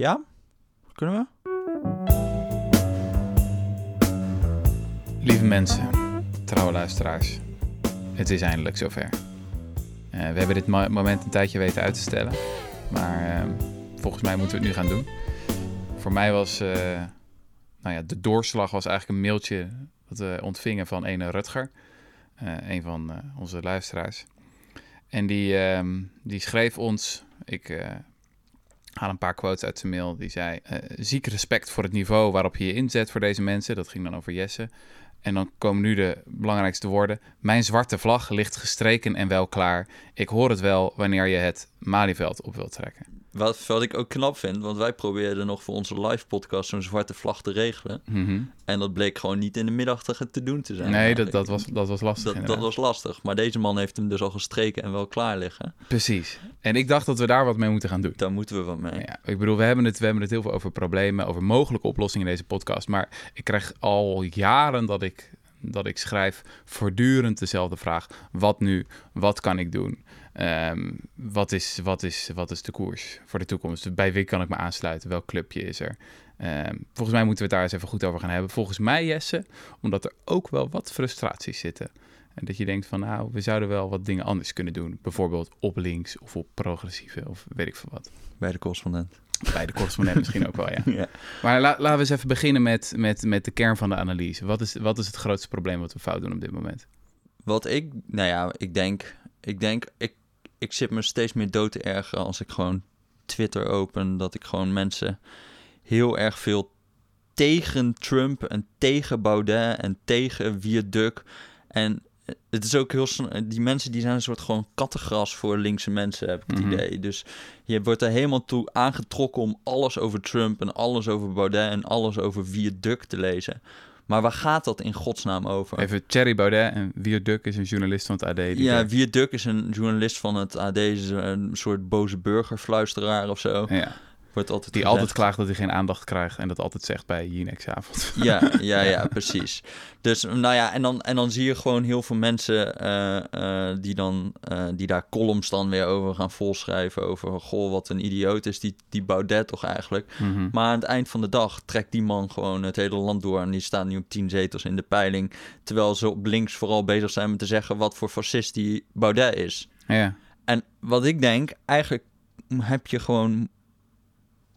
Ja? Kunnen we? Lieve mensen, trouwe luisteraars, het is eindelijk zover. Uh, we hebben dit mo- moment een tijdje weten uit te stellen, maar uh, volgens mij moeten we het nu gaan doen. Voor mij was, uh, nou ja, de doorslag was eigenlijk een mailtje dat we ontvingen van ene Rutger, een van onze luisteraars. En die, ehm, die schreef ons, ik haal een paar quotes uit zijn mail, die zei, ziek respect voor het niveau waarop je je inzet voor deze mensen. Dat ging dan over Jesse. En dan komen nu de belangrijkste woorden. Mijn zwarte vlag ligt gestreken en wel klaar. Ik hoor het wel wanneer je het Malieveld op wilt trekken. Wat, wat ik ook knap vind, want wij probeerden nog voor onze live podcast zo'n zwarte vlag te regelen. Mm -hmm. En dat bleek gewoon niet in de middag te, te doen te zijn. Nee, dat, dat, was, dat was lastig. Dat, dat, was lastig. Maar deze man heeft hem dus al gestreken en wel klaar liggen. Precies. En ik dacht dat we daar wat mee moeten gaan doen. Daar moeten we wat mee. Ja, ik bedoel, we hebben, het, we hebben het heel veel over problemen, over mogelijke oplossingen in deze podcast. Maar ik krijg al jaren dat ik dat ik schrijf voortdurend dezelfde vraag. Wat nu? Wat kan ik doen? Um, wat, is, wat, is, wat is de koers voor de toekomst? Bij wie kan ik me aansluiten? Welk clubje is er? Um, volgens mij moeten we het daar eens even goed over gaan hebben. Volgens mij, Jesse, omdat er ook wel wat frustraties zitten. En dat je denkt van, nou, we zouden wel wat dingen anders kunnen doen. Bijvoorbeeld op links of op progressieve of weet ik veel wat. Bij de correspondent. Bij de correspondent misschien ook wel, ja. ja. Maar la, laten we eens even beginnen met, met, met de kern van de analyse. Wat is, wat is het grootste probleem wat we fout doen op dit moment? Wat ik, nou ja, ik denk, ik denk, ik, ik zit me steeds meer dood te ergeren als ik gewoon Twitter open. Dat ik gewoon mensen heel erg veel tegen Trump en tegen Baudet en tegen Viaduct. En het is ook heel die mensen die zijn een soort gewoon kattengras voor linkse mensen heb ik het Mhm. idee. Dus je wordt er helemaal toe aangetrokken om alles over Trump en alles over Baudet en alles over Viaduct te lezen. Maar waar gaat dat in godsnaam over? Even Thierry Baudet en Viaduct is een journalist van het AD. die Ja, daar- Viaduct is een journalist van het AD, is een soort boze burgerfluisteraar of zo. ja, Wordt altijd die altijd klaagt dat hij geen aandacht krijgt en dat altijd zegt bij Jinex-avond. Ja, ja, ja, precies. Dus nou ja, en dan, en dan zie je gewoon heel veel mensen eh, eh, die dan eh, die daar columns dan weer over gaan volschrijven. Over goh, wat een idioot is die, die Baudet toch eigenlijk. Mhm. Maar aan het eind van de dag trekt die man gewoon het hele land door. En die staan nu op tien zetels in de peiling. Terwijl ze op links vooral bezig zijn met te zeggen wat voor fascist die Baudet is. Ja, En wat ik denk, eigenlijk heb je gewoon.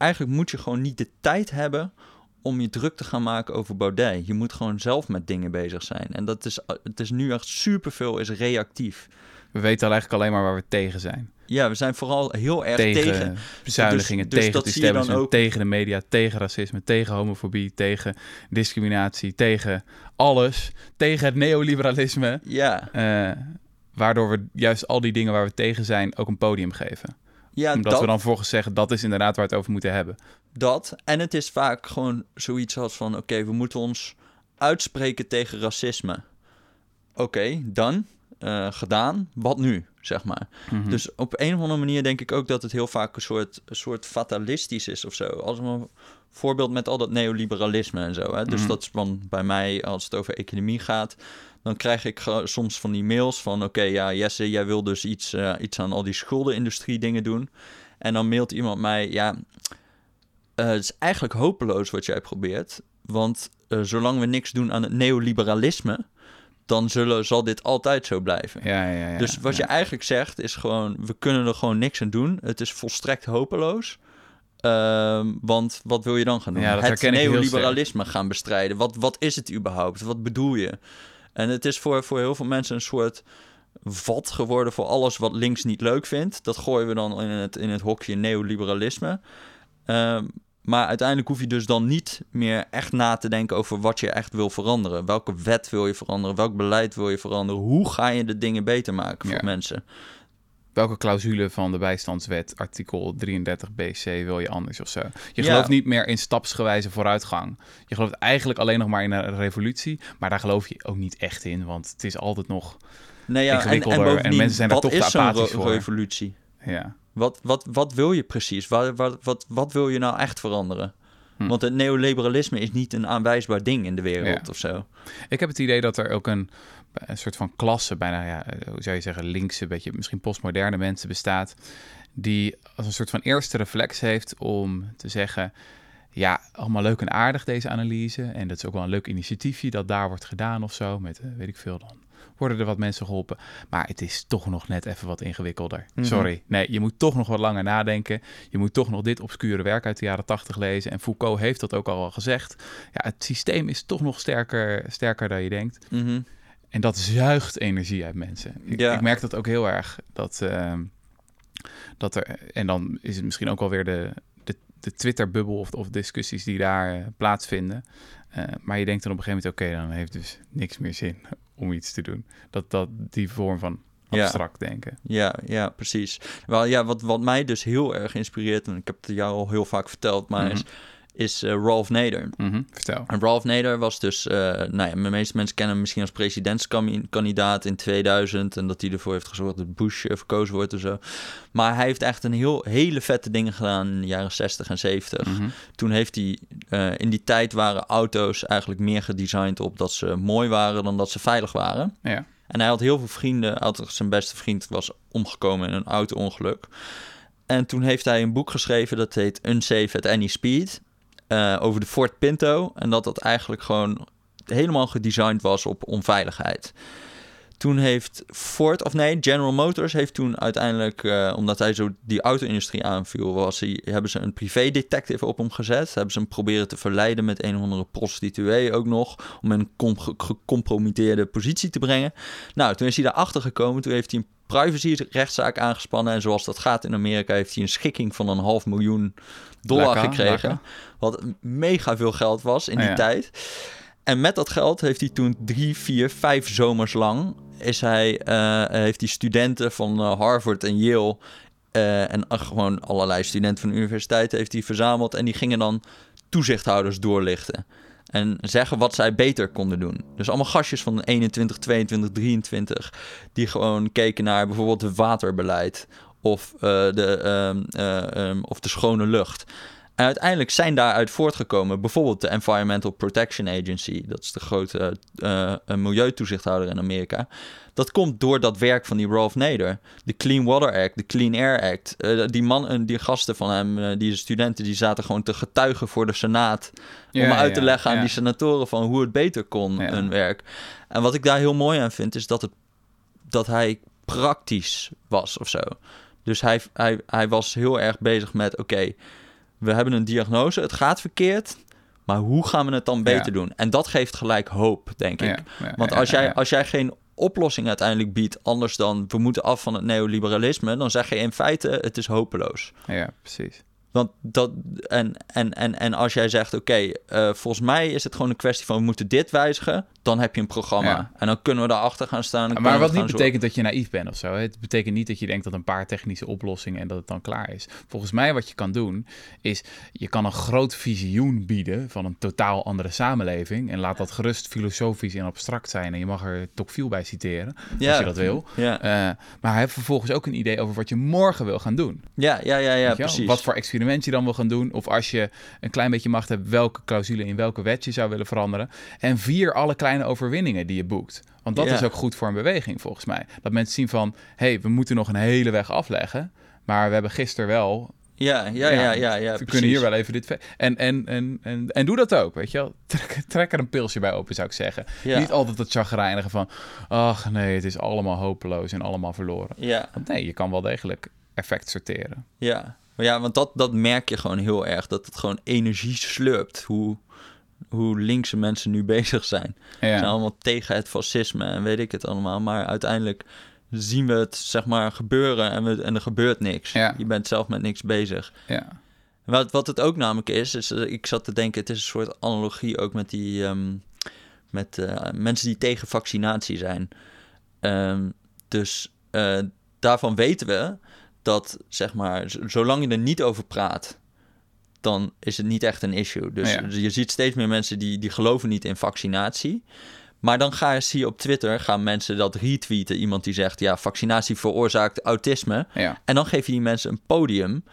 Eigenlijk moet je gewoon niet de tijd hebben om je druk te gaan maken over Baudet. Je moet gewoon zelf met dingen bezig zijn. En dat is, het is nu echt superveel is reactief. we weten al eigenlijk alleen maar waar we tegen zijn. Ja, we zijn vooral heel erg Tegen, tegen. bezuinigingen, Dus- dus tegen dat het ook. tegen de media, tegen racisme, tegen homofobie, tegen discriminatie, tegen alles, tegen het neoliberalisme. Ja, eh, waardoor we juist al die dingen waar we tegen zijn ook een podium geven. Ja Omdat dat, we dan volgens zeggen, dat is inderdaad waar we het over moeten hebben. dat. En het is vaak gewoon zoiets als van... oké, we moeten ons uitspreken tegen racisme. Oké, dan. eh, gedaan. Wat nu, zeg maar. Mhm. Dus op een of andere manier denk ik ook dat het heel vaak een soort, een soort fatalistisch is of zo. Als een voorbeeld met al dat neoliberalisme en zo. Hè? Dus Mhm. dat is dan bij mij, als het over economie gaat, dan krijg ik soms van die mails van... oké, ja, Jesse, jij wil dus iets, eh, iets aan al die schuldenindustrie dingen doen. En dan mailt iemand mij, ja, eh, het is eigenlijk hopeloos wat jij probeert. Want eh, zolang we niks doen aan het neoliberalisme... dan zullen, zal dit altijd zo blijven. ja, ja, ja, Dus wat je eigenlijk zegt is gewoon, we kunnen er gewoon niks aan doen. Het is volstrekt hopeloos. Ehm, want wat wil je dan gaan doen? Ja, het neoliberalisme gaan bestrijden. Wat, wat is het überhaupt? Wat bedoel je? En het is voor, voor heel veel mensen een soort vat geworden voor alles wat links niet leuk vindt. Dat gooien we dan in het, in het hokje neoliberalisme. Ehm, maar uiteindelijk hoef je dus dan niet meer echt na te denken over wat je echt wil veranderen. Welke wet wil je veranderen? Welk beleid wil je veranderen? Hoe ga je de dingen beter maken voor Ja. mensen? Welke clausule van de bijstandswet, artikel 33bc, wil je anders of zo? Je Ja. gelooft niet meer in stapsgewijze vooruitgang. Je gelooft eigenlijk alleen nog maar in een revolutie. Maar daar geloof je ook niet echt in, want het is altijd nog... Nee, ja, en, en Ingewikkelder en mensen zijn daar toch te apathisch voor. revolutie? Ja. Wat, wat, wat wil je precies? Wat, wat, wat, wat wil je nou echt veranderen? Hm. Want het neoliberalisme is niet een aanwijsbaar ding in de wereld Ja. of zo. Ik heb het idee dat er ook een, een soort van klasse, bijna, ja, hoe zou je zeggen, linkse, beetje misschien postmoderne mensen bestaat. die als een soort van eerste reflex heeft om te zeggen: ja, allemaal leuk en aardig deze analyse. En dat is ook wel een leuk initiatiefje dat daar wordt gedaan of zo. Met, eh, weet ik veel dan. Worden er wat mensen geholpen. Maar het is toch nog net even wat ingewikkelder. Mhm. Sorry. Nee, je moet toch nog wat langer nadenken. Je moet toch nog dit obscure werk uit de jaren tachtig lezen. En Foucault heeft dat ook al gezegd. Ja, het systeem is toch nog sterker, sterker dan je denkt. Mhm. En dat zuigt energie uit mensen. Ik, Ja. ik merk dat ook heel erg. Dat, ehm, dat er, en dan is het misschien ook alweer de, de, de Twitter-bubbel of, of discussies die daar eh, plaatsvinden. Eh, maar je denkt dan op een gegeven moment, oké, dan heeft dus niks meer zin om iets te doen. Dat, dat die vorm van Ja. abstract denken. Ja, ja, precies. Wel, ja, wat, wat mij dus heel erg inspireert, en ik heb het jou al heel vaak verteld, maar Mhm. is, is eh, Ralph Nader. Mhm, Vertel. En Ralph Nader was dus, eh nou ja, de meeste mensen kennen hem misschien als presidentskandidaat in 2000 en dat hij ervoor heeft gezorgd dat Bush eh, verkozen wordt en zo. Maar hij heeft echt een heel, hele vette dingen gedaan in de jaren 60 en 70. Mhm. Toen heeft hij, in die tijd waren auto's eigenlijk meer gedesigned op dat ze mooi waren dan dat ze veilig waren. Ja. En hij had heel veel vrienden. Had zijn beste vriend was omgekomen in een auto-ongeluk. En toen heeft hij een boek geschreven dat heet Unsafe at Any Speed. Eh, over de Ford Pinto. En dat dat eigenlijk gewoon helemaal gedesigned was op onveiligheid. Toen heeft Ford, of nee, General Motors heeft toen uiteindelijk, eh, omdat hij zo die auto-industrie aanviel, was hij, hebben ze een privé-detective op hem gezet. Hebben ze hem proberen te verleiden met een of andere prostituee ook nog, om een com- ge- gecompromitteerde positie te brengen. Nou, toen is hij daarachter gekomen, toen heeft hij een privacy-rechtszaak aangespannen. En zoals dat gaat in Amerika, heeft hij een schikking van een half miljoen dollar gekregen. Wat mega veel geld was in die Ja. tijd. En met dat geld heeft hij toen drie, vier, vijf zomers lang... Is hij, eh, heeft hij studenten van eh, Harvard en Yale... eh, en ach, gewoon allerlei studenten van de universiteit heeft hij verzameld... en die gingen dan toezichthouders doorlichten. En zeggen wat zij beter konden doen. Dus allemaal gastjes van 21, 22, 23... die gewoon keken naar bijvoorbeeld het waterbeleid... of, eh, de, ehm, eh, ehm, of de schone lucht... En uiteindelijk zijn daaruit voortgekomen bijvoorbeeld de Environmental Protection Agency. Dat is de grote een milieutoezichthouder in Amerika. Dat komt door dat werk van die Ralph Nader. De Clean Water Act, de Clean Air Act. Die man en die gasten van hem, die studenten, die zaten gewoon te getuigen voor de Senaat. Ja, om uit te ja, leggen aan die senatoren van hoe het beter kon, hun werk. En wat ik daar heel mooi aan vind, is dat, het, dat hij praktisch was of zo. Dus hij, hij, hij was heel erg bezig met: oké, we hebben een diagnose, het gaat verkeerd. Maar hoe gaan we het dan beter Ja. doen? En dat geeft gelijk hoop, denk ik. Ja, ja, Want als jij, als jij geen oplossing uiteindelijk biedt, anders dan we moeten af van het neoliberalisme, dan zeg je in feite het is hopeloos. Ja, precies. Want dat, en, en, en, en als jij zegt, oké, eh, volgens mij is het gewoon een kwestie van we moeten dit wijzigen, dan heb je een programma. Ja. En dan kunnen we daarachter gaan staan. en Maar wat niet zorgen. betekent dat je naïef bent of zo. Het betekent niet dat je denkt dat een paar technische oplossingen en dat het dan klaar is. Volgens mij wat je kan doen, is je kan een groot visioen bieden van een totaal andere samenleving. En laat dat gerust filosofisch en abstract zijn. En je mag er Tocqueville bij citeren, als je dat wil. Ja, Eh, maar heeft vervolgens ook een idee over wat je morgen wil gaan doen. ja, ja, ja, ja precies. Wat voor experiment je dan wil gaan doen. Of als je een klein beetje macht hebt, welke clausule in welke wet je zou willen veranderen. En vier alle kleine overwinningen die je boekt. Want dat Ja. is ook goed voor een beweging volgens mij. Dat mensen zien van, hé, hey, we moeten nog een hele weg afleggen. Maar we hebben gisteren wel... Ja, ja, ja, ja, ja, we precies. kunnen hier wel even dit... En, en, en, en, en doe dat ook, weet je wel. Trek, trek er een pilsje bij open, zou ik zeggen. Ja. Niet altijd dat chagrijnige van... Ach nee, het is allemaal hopeloos en allemaal verloren. Ja, Want nee, je kan wel degelijk effect sorteren. ja. Ja, want dat, dat merk je gewoon heel erg. Dat het gewoon energie slurpt. Hoe, hoe linkse mensen nu bezig zijn. Ze zijn allemaal tegen het fascisme en weet ik het allemaal. Maar uiteindelijk zien we het zeg maar gebeuren en, we, en er gebeurt niks. Ja. Je bent zelf met niks bezig. ja. Wat, wat het ook namelijk is, is eh, ik zat te denken, het is een soort analogie ook met die ehm, met eh, mensen die tegen vaccinatie zijn. Ehm, dus eh, daarvan weten we dat zeg maar, zolang je er niet over praat, dan is het niet echt een issue. Dus Ja. je ziet steeds meer mensen die, die geloven niet in vaccinatie. Maar dan ga je, zie je op Twitter gaan mensen dat retweeten. Iemand die zegt, ja, vaccinatie veroorzaakt autisme. ja. En dan geef je die mensen een podium.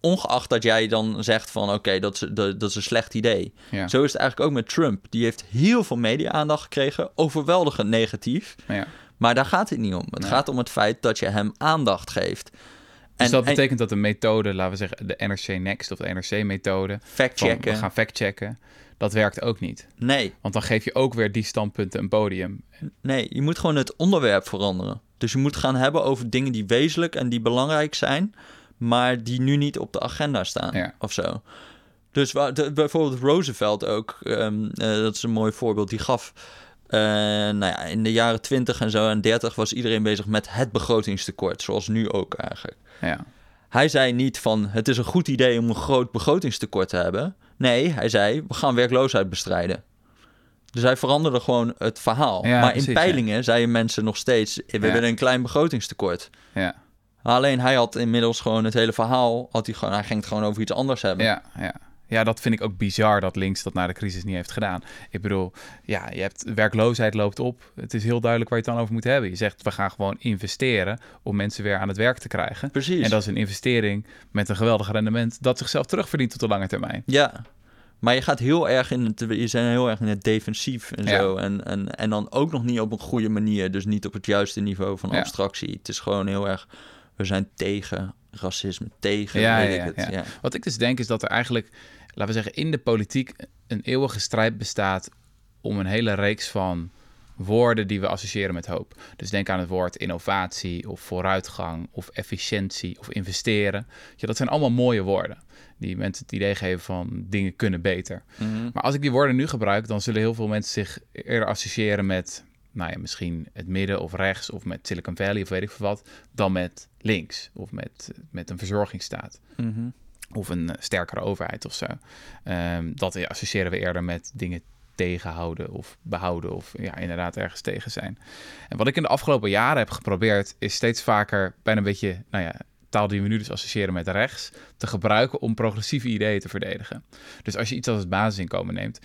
Ongeacht dat jij dan zegt van oké, dat, is, dat, dat is een slecht idee. Ja. Zo is het eigenlijk ook met Trump. Die heeft heel veel media-aandacht gekregen. Overweldigend negatief. Ja. Maar daar gaat het niet om. Het Nee. gaat om het feit dat je hem aandacht geeft. Dus En- dat en- betekent dat de methode, laten we zeggen de NRC Next of de NRC-methode, Fact van checken. we gaan factchecken, dat werkt ook niet. Nee, Want dan geef je ook weer die standpunten een podium. nee, je moet gewoon het onderwerp veranderen. Dus je moet gaan hebben over dingen die wezenlijk en die belangrijk zijn, maar die nu niet op de agenda staan Ja. of zo. Dus waar, de- bijvoorbeeld Roosevelt ook, ehm, eh, dat is een mooi voorbeeld, die gaf. Eh, nou ja, in de jaren 20 en zo en 30 was iedereen bezig met het begrotingstekort, zoals nu ook eigenlijk. Ja, Hij zei niet van het is een goed idee om een groot begrotingstekort te hebben. Nee, hij zei we gaan werkloosheid bestrijden. Dus hij veranderde gewoon het verhaal. Ja, maar precies, in peilingen zeiden mensen nog steeds we willen een klein begrotingstekort. ja, Alleen hij had inmiddels gewoon het hele verhaal, had hij, gewoon, hij ging het gewoon over iets anders hebben. ja, ja. Ja, dat vind ik ook bizar dat links dat na de crisis niet heeft gedaan. Ik bedoel, ja, je hebt werkloosheid loopt op. Het is heel duidelijk waar je het dan over moet hebben. Je zegt, we gaan gewoon investeren om mensen weer aan het werk te krijgen. Precies. En dat is een investering met een geweldig rendement dat zichzelf terugverdient op de lange termijn. Ja, maar je gaat heel erg in het, je zijn heel erg in het defensief en Ja. zo. En, en, en dan ook nog niet op een goede manier. Dus niet op het juiste niveau van Ja. abstractie. Het is gewoon heel erg, we zijn tegen racisme, tegen Ja, weet ik het. Ja. Wat ik dus denk is dat er eigenlijk, laten we zeggen, in de politiek een eeuwige strijd bestaat om een hele reeks van woorden die we associëren met hoop. Dus denk aan het woord innovatie of vooruitgang of efficiëntie of investeren. Ja, dat zijn allemaal mooie woorden die mensen het idee geven van dingen kunnen beter. Mhm. Maar als ik die woorden nu gebruik, dan zullen heel veel mensen zich eerder associëren met, nou ja, misschien het midden of rechts of met Silicon Valley of weet ik veel wat, dan met links of met, met een verzorgingsstaat Mhm. Of een eh, sterkere overheid of zo. Ehm, dat associëren we eerder met dingen tegenhouden of behouden of ja, inderdaad ergens tegen zijn. En wat ik in de afgelopen jaren heb geprobeerd, is steeds vaker bijna een beetje, nou ja, taal die we nu dus associëren met rechts, te gebruiken om progressieve ideeën te verdedigen. Dus als je iets als het basisinkomen neemt,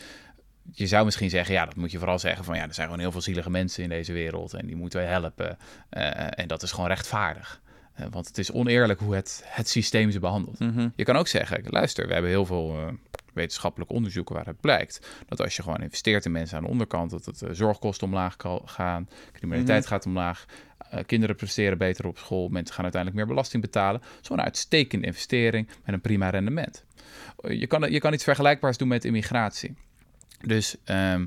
je zou misschien zeggen, ja, dat moet je vooral zeggen van ja, er zijn gewoon heel veel zielige mensen in deze wereld en die moeten we helpen. Eh, en dat is gewoon rechtvaardig. Eh, want het is oneerlijk hoe het, het systeem ze behandelt. Mhm. Je kan ook zeggen, luister, we hebben heel veel eh, wetenschappelijk onderzoeken waaruit blijkt dat als je gewoon investeert in mensen aan de onderkant, dat het eh, zorgkosten omlaag kan gaan, criminaliteit Mhm. gaat omlaag, kinderen presteren beter op school, mensen gaan uiteindelijk meer belasting betalen. Zo'n uitstekende investering met een prima rendement. Je kan, je kan iets vergelijkbaars doen met immigratie. Dus ehm,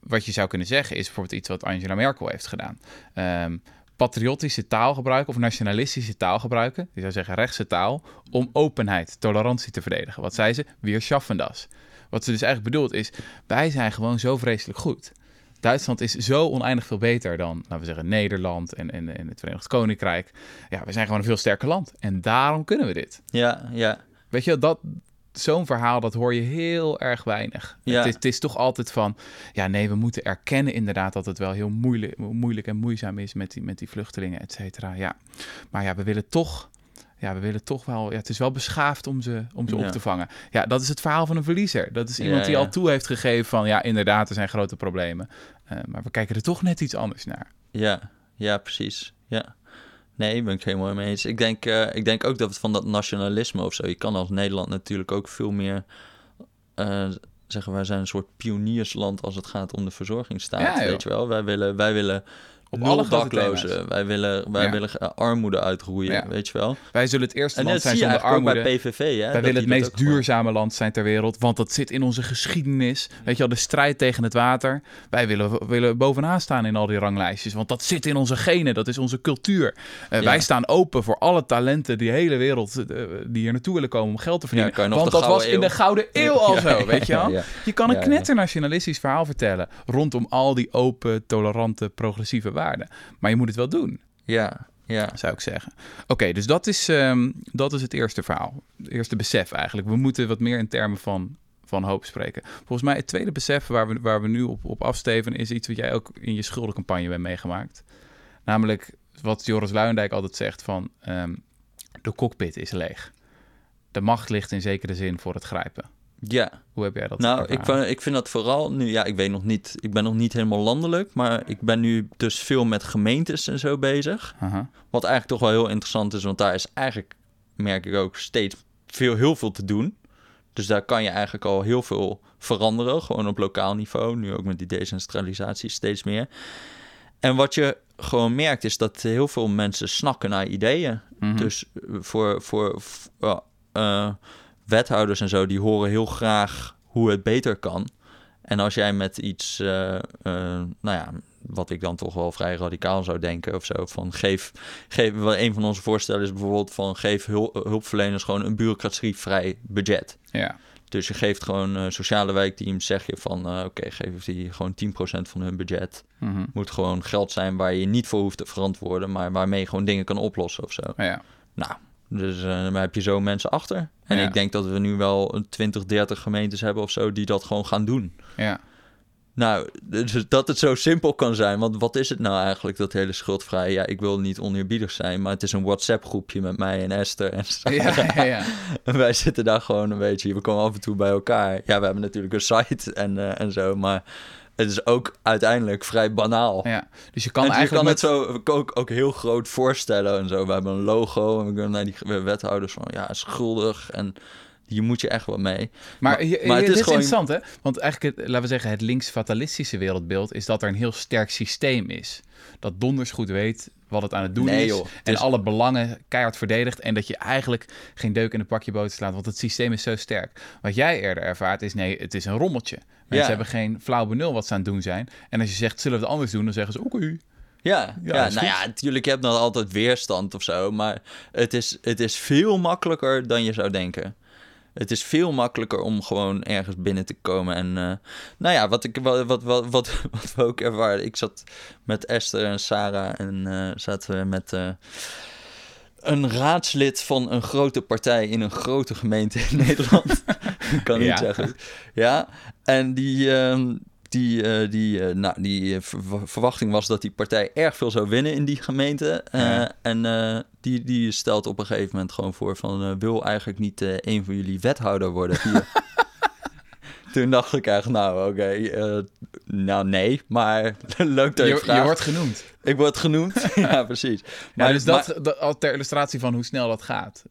wat je zou kunnen zeggen is bijvoorbeeld iets wat Angela Merkel heeft gedaan. Ehm, patriotische taal gebruiken of nationalistische taal gebruiken. Die zou zeggen rechtse taal om openheid, tolerantie te verdedigen. Wat zei ze? Wir schaffen das. Wat ze dus eigenlijk bedoelt is, wij zijn gewoon zo vreselijk goed. Duitsland is zo oneindig veel beter dan, laten we zeggen, Nederland en, en, en het Verenigd Koninkrijk. Ja, we zijn gewoon een veel sterker land. En daarom kunnen we dit. Ja, ja. Weet je, dat, zo'n verhaal, dat hoor je heel erg weinig. Ja. Het, is, het is toch altijd van, ja nee, we moeten erkennen inderdaad dat het wel heel moeilijk, moeilijk en moeizaam is met die, met die vluchtelingen, et cetera. Ja. Maar ja, we willen toch, ja, we willen toch wel, ja, het is wel beschaafd om ze, om ze Ja. op te vangen. Ja, dat is het verhaal van een verliezer. Dat is iemand Ja, die ja. al toe heeft gegeven van, ja, inderdaad, er zijn grote problemen. Eh, maar we kijken er toch net iets anders naar. Ja, ja, precies. Ja. Nee, ben ik het helemaal mee eens. Ik denk, eh, ik denk ook dat het van dat nationalisme of zo. Je kan als Nederland natuurlijk ook veel meer eh, zeggen. Wij zijn een soort pioniersland als het gaat om de verzorgingsstaat. Ja, weet je wel? Wij willen, wij willen Op nul alle daklozen. Wij willen, wij Ja. willen eh, armoede uitroeien. Ja. Weet je wel? Wij zullen het eerste En land zijn zonder armoede. ook bij PVV. Hè? Wij willen het meest gewoon- duurzame land zijn ter wereld, want dat zit in onze geschiedenis. Weet je wel, de strijd tegen het water. Wij willen, willen bovenaan staan in al die ranglijstjes, want dat zit in onze genen, dat is onze cultuur. Eh, Ja. Wij staan open voor alle talenten, die hele wereld, eh, die hier naartoe willen komen om geld te verdienen. kan je nog want dat was in de. Gouden Eeuw al Ja, zo, weet je wel. ja. Je kan een Ja, ja. knetternationalistisch verhaal vertellen rondom al die open, tolerante, progressieve waarden. Maar je moet het wel doen Ja, ja. zou ik zeggen. Oké, dus dat is, ehm, dat is het eerste verhaal. Het eerste besef eigenlijk. We moeten wat meer in termen van, van hoop spreken. Volgens mij het tweede besef waar we, waar we nu op, op afsteven... is iets wat jij ook in je schuldencampagne bent meegemaakt. Namelijk wat Joris Luijendijk altijd zegt van... ehm, de cockpit is leeg. De macht ligt in zekere zin voor het grijpen. Ja. Hoe heb jij dat Nou, ik, ervaren? ik vind dat vooral nu, ja, ik weet nog niet, ik ben nog niet helemaal landelijk, maar ik ben nu dus veel met gemeentes en zo bezig. Wat eigenlijk toch wel heel interessant is, want daar is eigenlijk, merk ik ook, steeds veel, heel veel te doen. Dus daar kan je eigenlijk al heel veel veranderen, gewoon op lokaal niveau. Nu ook met die decentralisatie steeds meer. En wat je gewoon merkt is dat heel veel mensen snakken naar ideeën. Mhm. Dus eh, voor, voor uh, wethouders en zo, die horen heel graag hoe het beter kan. En als jij met iets, uh, uh, nou ja, wat ik dan toch wel vrij radicaal zou denken of zo, van geef, geef een van onze voorstellen is bijvoorbeeld van geef hul, hulpverleners gewoon een bureaucratievrij budget. Ja. Dus je geeft gewoon uh, sociale wijkteams, zeg je van oké, okay, geef die gewoon 10% van hun budget. Mhm. Moet gewoon geld zijn waar je niet voor hoeft te verantwoorden, maar waarmee je gewoon dingen kan oplossen of zo. Ja. Nou, dus uh, dan heb je zo mensen achter. En Ja. ik denk dat we nu wel 20, 30 gemeentes hebben of zo die dat gewoon gaan doen. Ja. Nou, dus dat het zo simpel kan zijn. Want wat is het nou eigenlijk, dat hele schuldvrij? Ja, ik wil niet oneerbiedig zijn, maar het is een WhatsApp-groepje met mij en Esther en Sarah. Ja, ja, ja. En wij zitten daar gewoon een beetje, we komen af en toe bij elkaar. Ja, we hebben natuurlijk een site en, uh, en zo, maar het is ook uiteindelijk vrij banaal. ja. Dus je kan en je eigenlijk kan met... het zo ook, ook heel groot voorstellen en zo. We hebben een logo en we kunnen naar die wethouders van, ja, schuldig en hier moet je echt wat mee. Maar, je, maar het dit is gewoon- interessant, hè? Want eigenlijk, het, laten we zeggen, het links-fatalistische wereldbeeld is dat er een heel sterk systeem is. Dat donders goed weet wat het aan het doen Nee, is. joh. Het En is- alle belangen keihard verdedigt. En dat je eigenlijk geen deuk in een pakje boter slaat. Want het systeem is zo sterk. Wat jij eerder ervaart is, nee, het is een rommeltje. Mensen Ja. hebben geen flauw benul wat ze aan het doen zijn. En als je zegt, zullen we het anders doen? Dan zeggen ze, oké. Ja, Ja, ja, nou ja, natuurlijk, je hebt dan altijd weerstand of zo, maar het is, het is veel makkelijker dan je zou denken. Het is veel makkelijker om gewoon ergens binnen te komen. En eh, nou ja, wat, ik, wat, wat, wat, wat, we ook ervaren. Ik zat met Esther en Sarah en eh, zaten we met eh, een raadslid van een grote partij in een grote gemeente in Nederland. Kan niet Ja. zeggen. Ja, en die, ehm, die, eh, die, eh, nou, die eh, ver- verwachting was dat die partij erg veel zou winnen in die gemeente. Ja. En die, die stelt op een gegeven moment gewoon voor van... wil eigenlijk niet een van jullie wethouder worden hier? Toen dacht ik echt, nou oké, nou nee, maar leuk dat je, Je, vraagt. je wordt genoemd. Ik word genoemd, ja precies. Maar, dus dat, dat al ter illustratie van hoe snel dat gaat.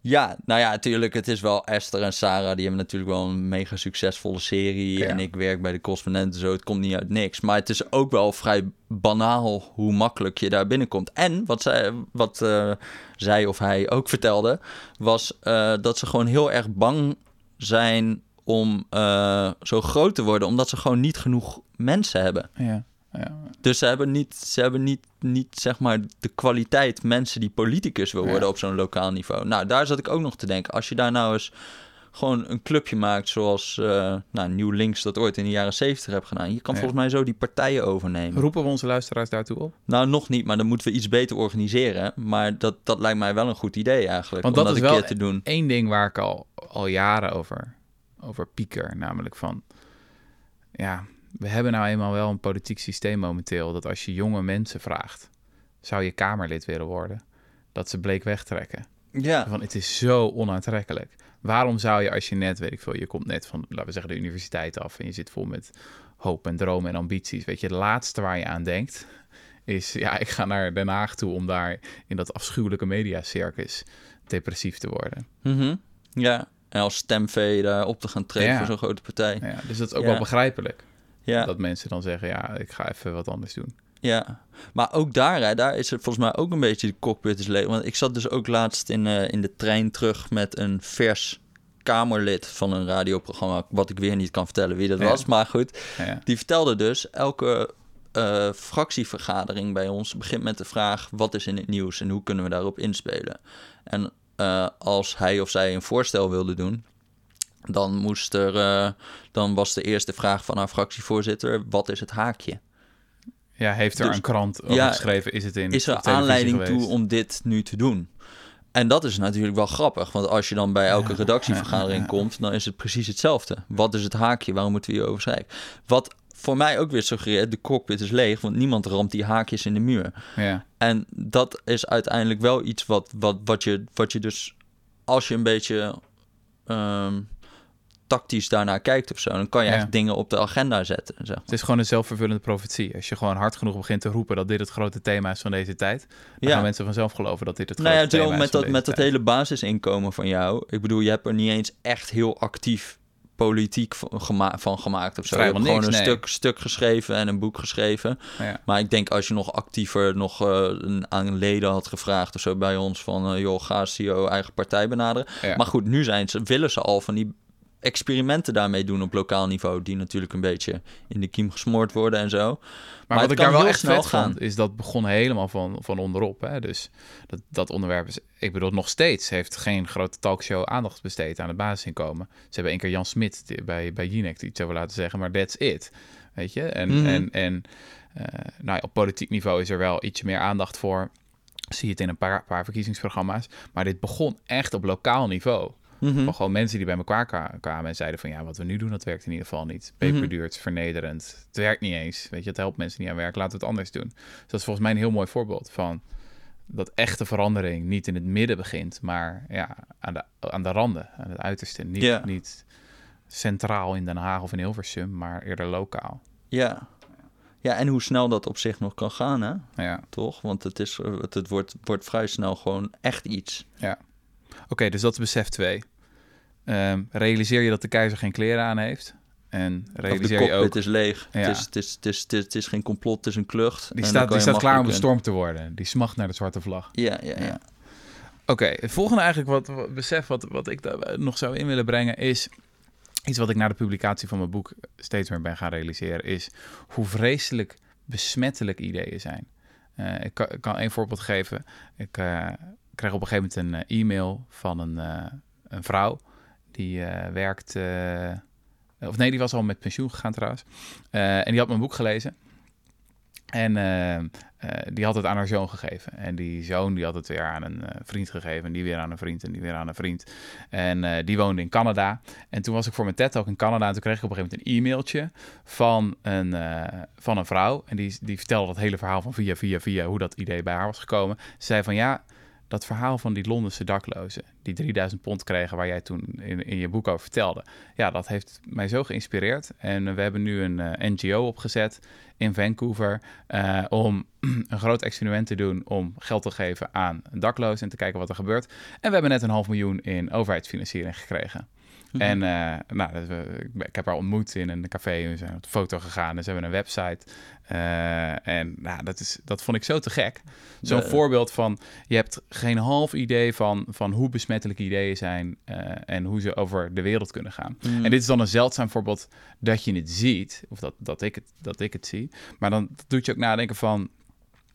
Ja, nou ja, natuurlijk. Het is wel Esther en Sarah. Die hebben natuurlijk wel een mega succesvolle serie. Ja. En ik werk bij de correspondenten zo. Het komt niet uit niks. Maar het is ook wel vrij banaal hoe makkelijk je daar binnenkomt. En wat zij, wat, eh, zij of hij ook vertelde... was eh, dat ze gewoon heel erg bang zijn om eh, zo groot te worden... omdat ze gewoon niet genoeg mensen hebben. Ja. Ja. Dus ze hebben niet, ze hebben niet, niet zeg maar de kwaliteit mensen die politicus wil worden Ja. op zo'n lokaal niveau. Nou, daar zat ik ook nog te denken. Als je daar nou eens gewoon een clubje maakt zoals eh nou, Nieuw Links dat ooit in de jaren zeventig heb gedaan. Je kan Ja. volgens mij zo die partijen overnemen. Roepen we onze luisteraars daartoe op? Nou, nog niet, maar dan moeten we iets beter organiseren. Maar dat, dat lijkt mij wel een goed idee eigenlijk. Want om dat dat is een wel keer te doen. Eén ding waar ik al, al jaren over, over pieker, namelijk van... Ja, we hebben nou eenmaal wel een politiek systeem momenteel... dat als je jonge mensen vraagt... zou je Kamerlid willen worden? Dat ze bleek wegtrekken. Ja, Van, het is zo onaantrekkelijk. Waarom zou je als je net, weet ik veel... je komt net van, laten we zeggen, de universiteit af... en je zit vol met hoop en dromen en ambities... weet je, het laatste waar je aan denkt... is, ja, ik ga naar Den Haag toe... om daar in dat afschuwelijke mediacircus depressief te worden. Mhm. ja. En als stemvee daar op te gaan treden Ja. voor zo'n grote partij. Ja, dus dat is ook Ja. wel begrijpelijk. Ja. Dat mensen dan zeggen, ja, ik ga even wat anders doen. Ja, maar ook daar, hè, daar is het volgens mij ook een beetje de cockpit is leeg. Want ik zat dus ook laatst in, eh, in de trein terug met een vers Kamerlid van een radioprogramma, wat ik weer niet kan vertellen wie dat Ja. was, maar goed. Ja, Die vertelde dus, elke eh, fractievergadering bij ons begint met de vraag, wat is in het nieuws en hoe kunnen we daarop inspelen? En eh, als hij of zij een voorstel wilde doen, dan, moest er, eh, dan was de eerste vraag van haar fractievoorzitter, wat is het haakje? ja heeft er Dus- een krant over ja, geschreven? Is het in is er aanleiding geweest? toe om dit nu te doen? En dat is natuurlijk wel grappig, want als je dan bij elke redactievergadering komt, dan is het precies hetzelfde. Wat is het haakje? Waarom moeten we hierover schrijven? Wat voor mij ook weer suggereert, de cockpit is leeg, want niemand ramt die haakjes in de muur. Ja, En dat is uiteindelijk wel iets wat, wat, wat, je, wat je dus, als je een beetje ehm, tactisch daarnaar kijkt of zo, dan kan je Ja. echt dingen op de agenda zetten. Zeg. maar. het is gewoon een zelfvervullende profetie. Als je gewoon hard genoeg begint te roepen dat dit het grote thema is van deze tijd, dan Ja. gaan mensen vanzelf geloven dat dit het Nou grote ja, thema is met van dat, met dat hele basisinkomen van jou. Ik bedoel, je hebt er niet eens echt heel actief politiek van, gema van gemaakt of zo. Vrijwel je hebt gewoon niks, een nee. stuk, stuk geschreven en een boek geschreven. Ja. Maar ik denk als je nog actiever nog een- aan leden had gevraagd of zo bij ons van eh, joh, ga CEO eigen partij benaderen. Ja. Maar goed, nu zijn ze, willen ze al van die experimenten daarmee doen op lokaal niveau, die natuurlijk een beetje in de kiem gesmoord worden en zo. Maar, wat ik daar wel echt snel gaan. vond, is dat begon helemaal van, van onderop. Hè? Dus dat, dat onderwerp is, ik bedoel, nog steeds heeft geen grote talkshow aandacht besteed aan het basisinkomen. Ze hebben één keer Jan Smit bij, bij Jinek iets over laten zeggen, maar that's it. Weet je? En, Mhm. en, en eh, nou ja, op politiek niveau is er wel ietsje meer aandacht voor. Zie je het in een paar, paar verkiezingsprogramma's. Maar dit begon echt op lokaal niveau. Mhm. Van gewoon mensen die bij elkaar kwa- kwamen en zeiden van ja, wat we nu doen, dat werkt in ieder geval niet. Peperduur, vernederend. Het werkt niet eens. Weet je, het helpt mensen niet aan werk. Laten we het anders doen. Dus dat is volgens mij een heel mooi voorbeeld van dat echte verandering niet in het midden begint, maar ja, aan de, aan de randen, aan het uiterste. Niet, niet centraal in Den Haag of in Hilversum, maar eerder lokaal. Ja. ja, en hoe snel dat op zich nog kan gaan, hè? Ja, toch? Want het, is, het, het wordt, wordt vrij snel gewoon echt iets. ja. Oké, dus dat is besef 2. realiseer je dat de keizer geen kleren aan heeft. En realiseer je ook is leeg. Ja. Het, is, het, is, het, is, het, is, het is geen complot, het is een klucht. Die staat, die klaar om bestormd te worden. Die smacht naar de zwarte vlag. Ja, ja, ja. Oké, het volgende eigenlijk wat, wat besef wat, wat ik daar nog zou in willen brengen is iets wat ik na de publicatie van mijn boek steeds meer ben gaan realiseren is hoe vreselijk besmettelijk ideeën zijn. Eh, ik, kan, ik kan één voorbeeld geven. Ik eh, kreeg op een gegeven moment een eh, e-mail van een, eh, een vrouw die eh, werkt. of nee, die was al met pensioen gegaan trouwens. En die had mijn boek gelezen. En die had het aan haar zoon gegeven. En die zoon die had het weer aan een vriend gegeven. En die weer aan een vriend en die weer aan een vriend. En die woonde in Canada. En toen was ik voor mijn TED ook in Canada. En toen kreeg ik op een gegeven moment een e-mailtje van een, van een vrouw. En die, die vertelde dat hele verhaal van via, via, via hoe dat idee bij haar was gekomen. Ze zei van ja, dat verhaal van die Londense daklozen, die 3000 pond kregen, waar jij toen in, in je boek over vertelde. Ja, dat heeft mij zo geïnspireerd. En we hebben nu een eh, NGO opgezet in Vancouver eh, om een groot experiment te doen om geld te geven aan daklozen en te kijken wat er gebeurt. En we hebben net een half miljoen in overheidsfinanciering gekregen. Mhm. En eh, nou, ik heb haar ontmoet in een café. We zijn op de foto gegaan. En ze hebben een website. Eh, en nou, dat, is, dat vond ik zo te gek. Zo'n voorbeeld van... Je hebt geen half idee van, van hoe besmettelijk ideeën zijn... eh, en hoe ze over de wereld kunnen gaan. Mhm. En dit is dan een zeldzaam voorbeeld dat je het ziet. Of dat, dat, ik, het, dat ik het zie. Maar dan doet je ook nadenken van...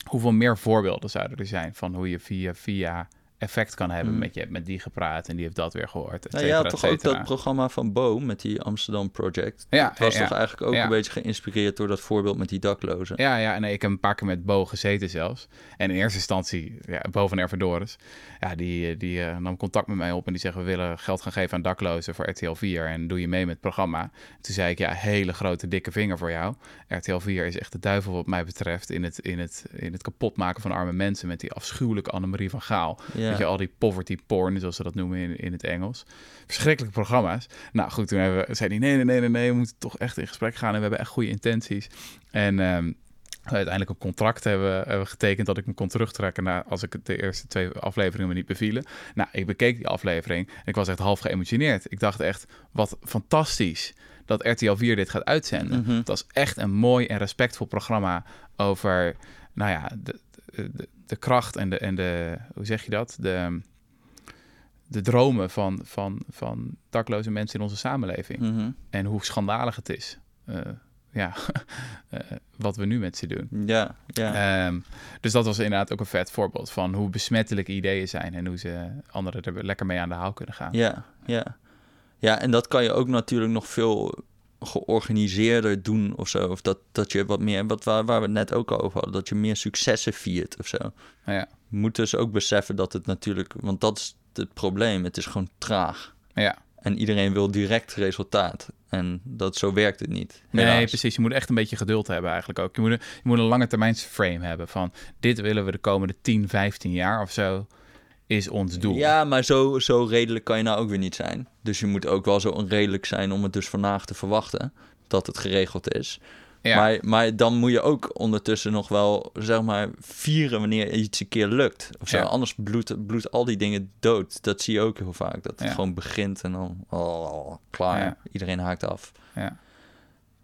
Hoeveel meer voorbeelden zouden er zijn... van hoe je via, via effect kan hebben. Mhm. Met je hebt met die gepraat en die heeft dat weer gehoord. Nou, ja, toch ook dat programma van Bo met die Amsterdam Project. Ja, Het was ja, toch eigenlijk ook ja. een beetje geïnspireerd door dat voorbeeld met die daklozen. Ja, ja, nee, ik heb een paar keer met Bo gezeten zelfs. En in eerste instantie, ja, Bo van Ervedoris, ja, die, die eh, nam contact met mij op en die zegt, we willen geld gaan geven aan daklozen voor RTL 4 en doe je mee met het programma. Toen zei ik, ja, hele grote dikke vinger voor jou. RTL 4 is echt de duivel wat mij betreft in het, in het, in het kapotmaken van arme mensen met die afschuwelijke Annemarie van Gaal. Ja. Weet je, al die poverty porn, zoals ze dat noemen in, in het Engels. Verschrikkelijke programma's. Nou goed, toen hebben we, zei hij, nee, nee, nee, nee, nee, we moeten toch echt in gesprek gaan en we hebben echt goede intenties. En ehm, uiteindelijk een contract hebben, getekend dat ik me kon terugtrekken na, als ik de eerste twee afleveringen me niet bevielen. Nou, ik bekeek die aflevering en ik was echt half geëmotioneerd. Ik dacht echt, wat fantastisch dat RTL 4 dit gaat uitzenden. Mhm. Het was echt een mooi en respectvol programma over, nou ja, de, de, de kracht en de, en de, hoe zeg je dat? De, de dromen van, van, van dakloze mensen in onze samenleving. Mhm. En hoe schandalig het is. eh, ja, eh, wat we nu met ze doen. ja, ja. Ehm, dus dat was inderdaad ook een vet voorbeeld van hoe besmettelijk ideeën zijn en hoe ze anderen er lekker mee aan de haal kunnen gaan. Ja, ja. Ja, en dat kan je ook natuurlijk nog veel georganiseerder doen of zo. Of dat, dat je wat meer, wat waar, waar we het net ook over hadden, dat je meer successen viert of zo. Ja, Je moet dus ook beseffen dat het natuurlijk, want dat is het probleem, het is gewoon traag. ja. En iedereen wil direct resultaat. En dat, zo werkt het niet. Nee, precies. Je moet echt een beetje geduld hebben eigenlijk ook. Je moet een, je moet een lange termijns frame hebben van dit willen we de komende 10, 15 jaar of zo is ons doel. Ja, maar zo, zo redelijk kan je nou ook weer niet zijn. Dus je moet ook wel zo onredelijk zijn om het dus vandaag te verwachten dat het geregeld is. Ja. Maar, maar dan moet je ook ondertussen nog wel, zeg maar, vieren wanneer iets een keer lukt. Of zo. Ja. Anders bloedt, bloedt al die dingen dood. Dat zie je ook heel vaak. Dat het Ja. gewoon begint en dan, oh, klaar. Iedereen haakt af. Ja.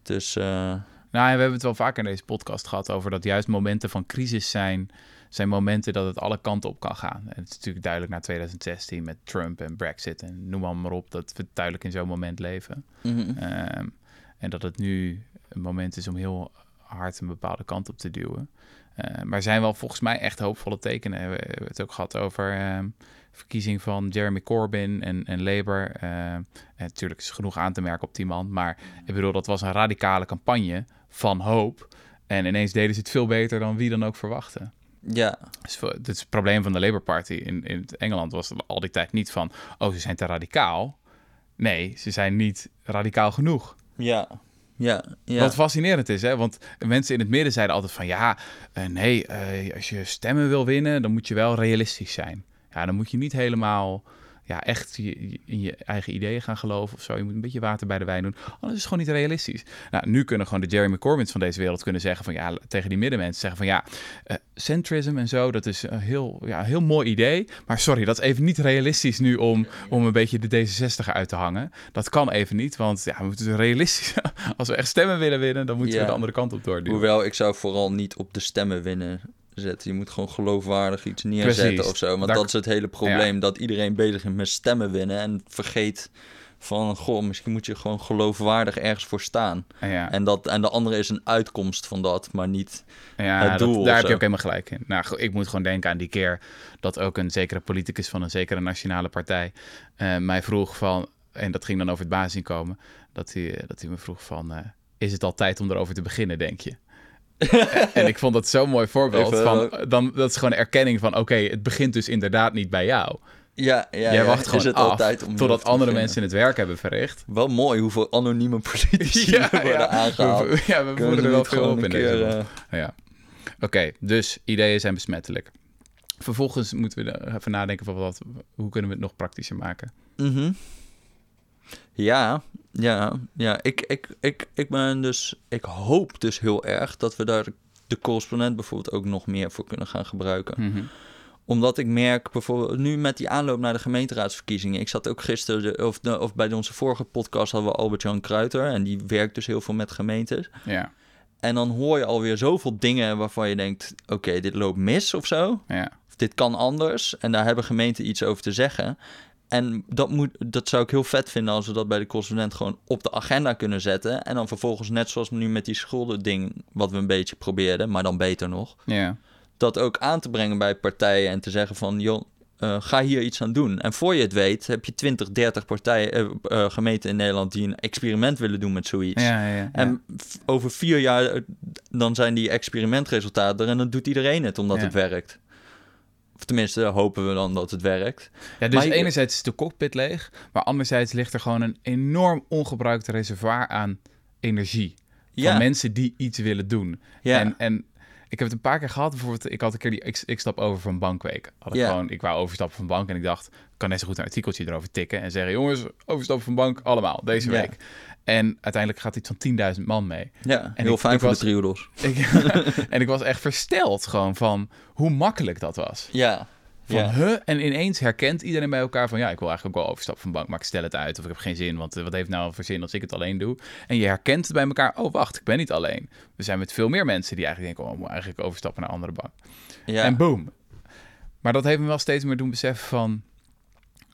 Dus, eh, Nou, we hebben het wel vaker in deze podcast gehad over dat juist momenten van crisis zijn, zijn momenten dat het alle kanten op kan gaan. En het is natuurlijk duidelijk na 2016 met Trump en Brexit en noem maar, maar op dat we duidelijk in zo'n moment leven. mhm. Ehm, en dat het nu een moment is om heel hard een bepaalde kant op te duwen. Eh, maar zijn wel volgens mij echt hoopvolle tekenen. We hebben het ook gehad over ehm, verkiezing van Jeremy Corbyn en, en Labour. Eh, en natuurlijk is genoeg aan te merken op die man. Maar ik bedoel, dat was een radicale campagne van hoop. En ineens deden ze het veel beter dan wie dan ook verwachtte. Ja, Dus het, is het probleem van de Labour Party in, in Engeland was al die tijd niet van... oh, ze zijn te radicaal. Nee, ze zijn niet radicaal genoeg. ja, ja, ja. Wat fascinerend is, hè? want mensen in het midden zeiden altijd van ja, eh, nee, eh, als je stemmen wil winnen, dan moet je wel realistisch zijn. Ja, dan moet je niet helemaal ja, echt je, in je eigen ideeën gaan geloven of zo. Je moet een beetje water bij de wijn doen. Anders is het gewoon niet realistisch. Nou, nu kunnen gewoon de Jeremy Corbyns van deze wereld kunnen zeggen van ja, tegen die middenmensen zeggen van ja, eh, centrism en zo, dat is een heel, ja, heel mooi idee. Maar sorry, dat is even niet realistisch nu om, om een beetje de D66 uit te hangen. Dat kan even niet, want ja, we moeten realistisch. Als we echt stemmen willen winnen, dan moeten Ja. we de andere kant op doorduwen. Hoewel, ik zou vooral niet op de stemmen winnen zetten. Je moet gewoon geloofwaardig iets neerzetten Precies. of zo. Want Daar- dat is het hele probleem. Dat iedereen bezig is met stemmen winnen. En vergeet van, goh, misschien moet je gewoon geloofwaardig ergens voor staan. Ja, En, dat, en de andere is een uitkomst van dat, maar niet... ja het doel daar heb je ook helemaal gelijk in. Nou, ik moet gewoon denken aan die keer dat ook een zekere politicus van een zekere nationale partij eh, mij vroeg van, en dat ging dan over het basisinkomen, dat hij, eh, dat hij me vroeg van, eh, is het al tijd om erover te beginnen, denk je? en ik vond dat zo'n mooi voorbeeld. Even, van, dan, dat is gewoon een erkenning van, oké, het begint dus inderdaad niet bij jou. Ja, ja, Jij ja, wacht gewoon af totdat andere beginnen. mensen het werk hebben verricht. Wel mooi hoeveel anonieme politici worden aangehaald. We, ja, we Kunnen voeren er wel veel op in deze eh, Ja. Oké, dus ideeën zijn besmettelijk. Vervolgens moeten we even nadenken van wat, hoe kunnen we het nog praktischer maken. Mhm. Ja, ja, ja. Ik, ik, ik, ik ben dus, ik hoop dus heel erg dat we daar de correspondent bijvoorbeeld ook nog meer voor kunnen gaan gebruiken. Mhm. Omdat ik merk bijvoorbeeld nu met die aanloop naar de gemeenteraadsverkiezingen. Ik zat ook gisteren, of, de, of bij onze vorige podcast hadden we Albert-Jan Kruiter. En die werkt dus heel veel met gemeentes. Ja, En dan hoor je alweer zoveel dingen waarvan je denkt: oké, dit loopt mis of zo. ja, Of dit kan anders. En daar hebben gemeenten iets over te zeggen. En dat, moet, dat zou ik heel vet vinden als we dat bij de correspondent gewoon op de agenda kunnen zetten. En dan vervolgens, net zoals nu met die schulden-ding, wat we een beetje probeerden, maar dan beter nog. ja, Dat ook aan te brengen bij partijen en te zeggen van, joh, eh, ga hier iets aan doen. En voor je het weet, heb je 20, 30 partijen, eh, eh, gemeenten in Nederland die een experiment willen doen met zoiets. ja, ja, ja. En over vier jaar, dan zijn die experimentresultaten er en dan doet iedereen het omdat het werkt. Of tenminste, hopen we dan dat het werkt. Ja, dus Maar enerzijds is de cockpit leeg, maar anderzijds ligt er gewoon een enorm ongebruikt reservoir aan energie. Van Ja, mensen die iets willen doen. ja, En, en ik heb het een paar keer gehad. Bijvoorbeeld, ik had een keer die ik, ik stap over van bankweek. Had ik, Ja. gewoon, ik wou overstappen van bank en ik dacht, ik kan net zo goed een artikeltje erover tikken en zeggen, jongens, overstappen van bank, allemaal, deze Ja. week. En uiteindelijk gaat iets van 10.000 man mee. ja En heel ik- fijn ik voor was- de triodos. En ik was echt versteld gewoon van hoe makkelijk dat was. Ja, Van, ja. huh? En ineens herkent iedereen bij elkaar van... ja, ik wil eigenlijk ook wel overstappen van bank, maar ik stel het uit... of ik heb geen zin, want eh, wat heeft nou voor zin als ik het alleen doe? En je herkent het bij elkaar, oh wacht, ik ben niet alleen. We zijn met veel meer mensen die eigenlijk denken... oh, ik eigenlijk overstappen naar een andere bank. ja. En boom. Maar dat heeft me wel steeds meer doen beseffen van...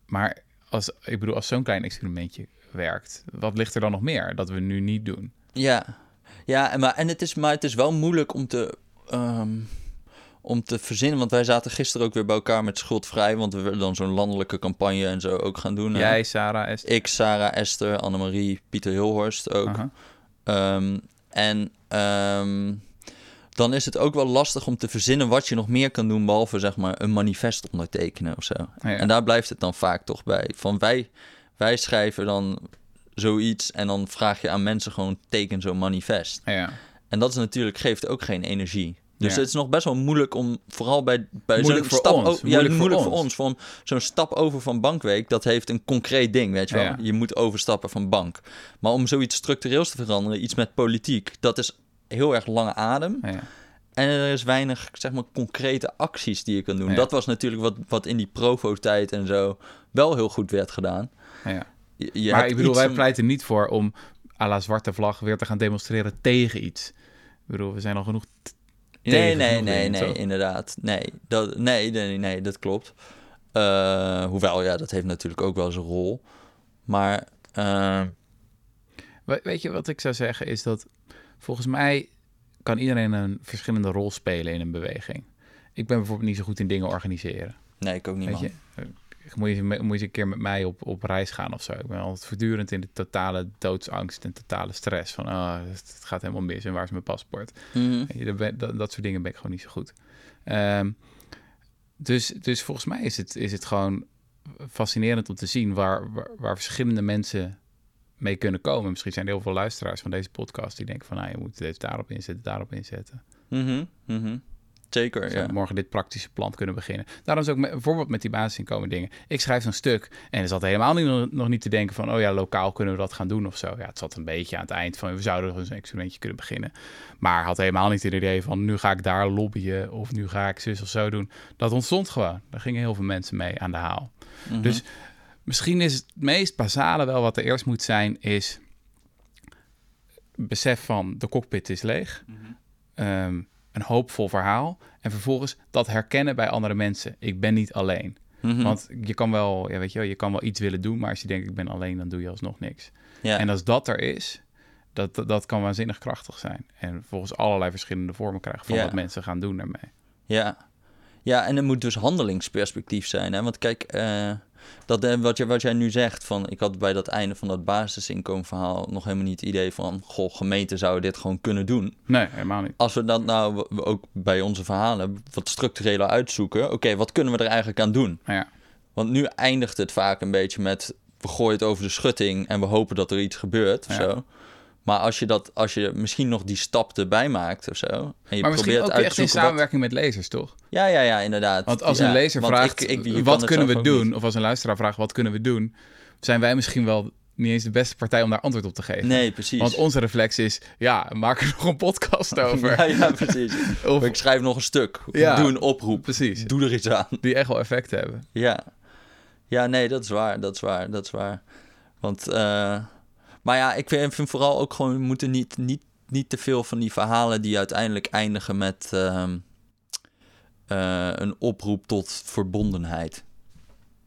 maar als, ik bedoel, als zo'n klein experimentje werkt... wat ligt er dan nog meer dat we nu niet doen? Ja, ja en, maar, en het, is, maar het is wel moeilijk om te, ehm, om te verzinnen. Want wij zaten gisteren ook weer bij elkaar met Schuldvrij. Want we willen dan zo'n landelijke campagne en zo ook gaan doen. hè. Jij, Sarah, Esther? Ik, Sarah, Esther, Annemarie, Pieter Hilhorst ook. Ehm, en ehm, dan is het ook wel lastig om te verzinnen wat je nog meer kan doen... behalve zeg maar een manifest ondertekenen of zo. Ja. En daar blijft het dan vaak toch bij. Van wij, wij schrijven dan zoiets en dan vraag je aan mensen gewoon teken zo'n manifest. Ja. En dat is natuurlijk, geeft ook geen energie. Dus Ja. het is nog best wel moeilijk om, vooral bij, bij zo'n voor stap... ons, o- ja, moeilijk moeilijk, voor voor ons. Van zo'n stap over van bankweek, dat heeft een concreet ding, weet je wel. Ja. Je moet overstappen van bank. Maar om zoiets structureels te veranderen, iets met politiek, dat is heel erg lange adem. Ja. En er is weinig, zeg maar, concrete acties die je kan doen. Dat was natuurlijk wat, wat in die Provo-tijd en zo wel heel goed werd gedaan. Ja. Je, je maar ik bedoel, wij pleiten niet voor om à la zwarte vlag weer te gaan demonstreren tegen iets. Ik bedoel, we zijn al genoeg... Nee, nee, nee, nee, inderdaad. Nee, dat, nee, nee, nee, dat klopt. Eh, hoewel, ja, dat heeft natuurlijk ook wel zijn rol. Maar, eh, We- Weet je wat ik zou zeggen is dat volgens mij kan iedereen een verschillende rol spelen in een beweging. Ik ben bijvoorbeeld niet zo goed in dingen organiseren. nee, ik ook niet, Weet man. je, moet je, moet je eens een keer met mij op, op reis gaan of zo. Ik ben altijd voortdurend in de totale doodsangst en totale stress. Van, ah, het, het gaat helemaal mis en waar is mijn paspoort? Mhm. Dat, dat soort dingen ben ik gewoon niet zo goed. Ehm, dus, dus volgens mij is het, is het gewoon fascinerend om te zien waar, waar, waar verschillende mensen mee kunnen komen. Misschien zijn er heel veel luisteraars van deze podcast die denken van... Nou, je moet deze daarop inzetten, daarop inzetten. Mhm. Zeker, ja. morgen dit praktische plan kunnen beginnen. Daarom is ook met, bijvoorbeeld met die basisinkomen dingen. Ik schrijf zo'n stuk en er zat helemaal niet, nog niet te denken van... oh ja, lokaal kunnen we dat gaan doen of zo. Ja, het zat een beetje aan het eind van... we zouden nog eens een experimentje kunnen beginnen. Maar had helemaal niet het idee van... nu ga ik daar lobbyen of nu ga ik zus of zo doen. Dat ontstond gewoon. Daar gingen heel veel mensen mee aan de haal. Mhm. Dus misschien is het meest basale wel wat er eerst moet zijn... is besef van de cockpit is leeg. Ehm, een hoopvol verhaal. En vervolgens dat herkennen bij andere mensen. Ik ben niet alleen. Mhm. Want je kan wel, ja, weet je, wel, je kan wel iets willen doen, maar als je denkt ik ben alleen, dan doe je alsnog niks. ja. En als dat er is, dat, dat, kan waanzinnig krachtig zijn. En volgens allerlei verschillende vormen krijgen van Ja. wat mensen gaan doen daarmee. Ja. ja, en er moet dus handelingsperspectief zijn. Hè? Want kijk, eh, dat, eh, wat, je, wat jij nu zegt, van, ik had bij dat einde van dat basisinkomenverhaal nog helemaal niet het idee van, goh, gemeenten zouden dit gewoon kunnen doen. Nee, helemaal niet. Als we dat nou ook bij onze verhalen wat structureler uitzoeken, oké, wat kunnen we er eigenlijk aan doen? Ja, Want nu eindigt het vaak een beetje met, we gooien het over de schutting en we hopen dat er iets gebeurt of Ja. zo. Maar als je, dat, als je misschien nog die stap erbij maakt of zo. En je maar misschien probeert ook uit te echt in wat- samenwerking met lezers, toch? Ja, ja, ja, inderdaad. Want als Ja, een lezer vraagt, ik- wat kunnen we ook doen? niet. Of als een luisteraar vraagt, wat kunnen we doen? Zijn wij misschien wel niet eens de beste partij om daar antwoord op te geven. Nee, precies. Want onze reflex is, ja, maak er nog een podcast over. Ja, ja, precies. Of- ik schrijf nog een stuk. Ja. Doe een oproep. Precies. Doe er iets aan. Die echt wel effect hebben. Ja. Ja, nee, dat is waar. Dat is waar. Dat is waar. Want, eh, maar ja, ik vind, vind vooral ook gewoon, we moeten niet, niet, niet te veel van die verhalen die uiteindelijk eindigen met ehm, eh, een oproep tot verbondenheid.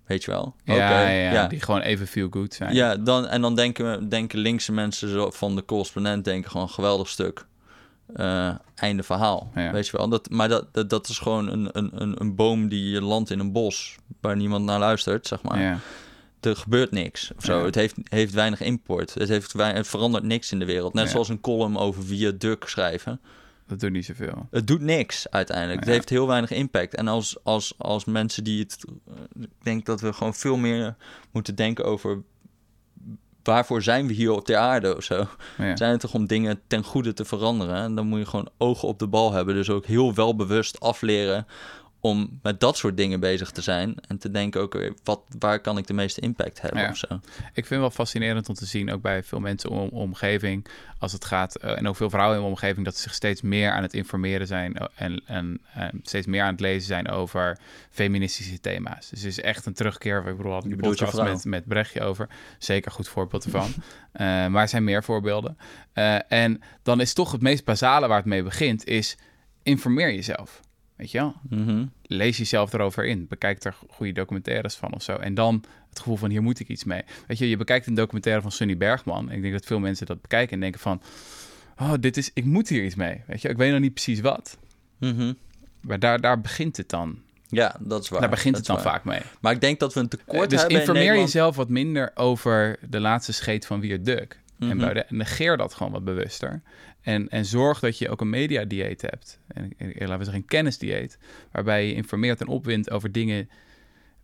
Weet je wel? Ja, ja, ja, die gewoon even feel good zijn. Ja, dan, en dan denken, denken linkse mensen zo van de correspondent denken gewoon geweldig stuk. Eh, einde verhaal. Ja. Weet je wel. Dat, maar dat, dat, dat is gewoon een, een, een, een boom die landt in een bos waar niemand naar luistert, zeg maar. Ja. Er gebeurt niks of zo. Ja. Het heeft, heeft weinig import. Het, heeft, het verandert niks in de wereld. Net Ja. zoals een column over viaduct schrijven. Dat doet niet zoveel. Het doet niks uiteindelijk. Ja. Het heeft heel weinig impact. En als, als, als mensen die het. Ik denk dat we gewoon veel meer moeten denken over. Waarvoor zijn we hier op de aarde of zo? Zijn het toch om dingen ten goede te veranderen? En dan moet je gewoon ogen op de bal hebben. Dus ook heel welbewust afleren om met dat soort dingen bezig te zijn. En te denken ook, wat, waar kan ik de meeste impact hebben Ja. of zo? Ik vind wel fascinerend om te zien, ook bij veel mensen om omgeving, als het gaat, eh, en ook veel vrouwen in mijn omgeving, dat ze zich steeds meer aan het informeren zijn eh, en, en, en steeds meer aan het lezen zijn over feministische thema's. Dus het is echt een terugkeer. Ik bedoel, bedoelt je podcast met, met Brechtje over. Zeker goed voorbeeld ervan. Eh, maar er zijn meer voorbeelden. En dan is toch het meest basale waar het mee begint, is informeer jezelf. Weet je wel? Mhm. lees jezelf erover in. Bekijk er goede documentaires van of zo. En dan het gevoel van hier moet ik iets mee. Weet je, je bekijkt een documentaire van Sunny Bergman. Ik denk dat veel mensen dat bekijken en denken van... Oh, dit is, ik moet hier iets mee. Weet je, ik weet nog niet precies wat. Mhm. Maar daar, daar begint het dan. Ja, dat is waar. daar begint het dan waar. vaak mee. Maar ik denk dat we een tekort dus hebben in informeer jezelf wat minder over de laatste scheet van Wierduk. Mhm. En buiten- negeer dat gewoon wat bewuster. En, en zorg dat je ook een mediadieet hebt. En, en laten we zeggen een kennisdieet. Waarbij je informeert en opwindt over dingen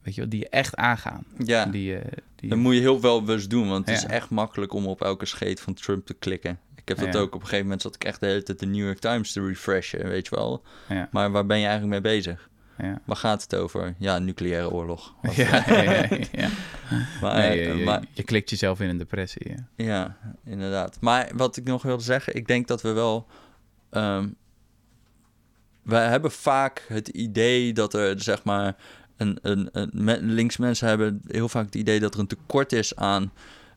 weet je, wel, die je echt aangaan. Ja, Die, je- die, dat moet je heel welbewust doen. Want het Ja. is echt makkelijk om op elke scheet van Trump te klikken. Ik heb dat Ja. ook. Op een gegeven moment zat ik echt de hele tijd de New York Times te refreshen, weet je wel. ja, Maar waar ben je eigenlijk mee bezig? Ja. Waar gaat het over? Ja, nucleaire oorlog. Ja, ja, ja. Maar, Nee, eh, je, je, maar je klikt jezelf in een depressie. Ja. ja, inderdaad. Maar wat ik nog wilde zeggen, ik denk dat we wel ehm, wij hebben vaak het idee dat er, zeg maar, een, een, een links mensen hebben heel vaak het idee dat er een tekort is aan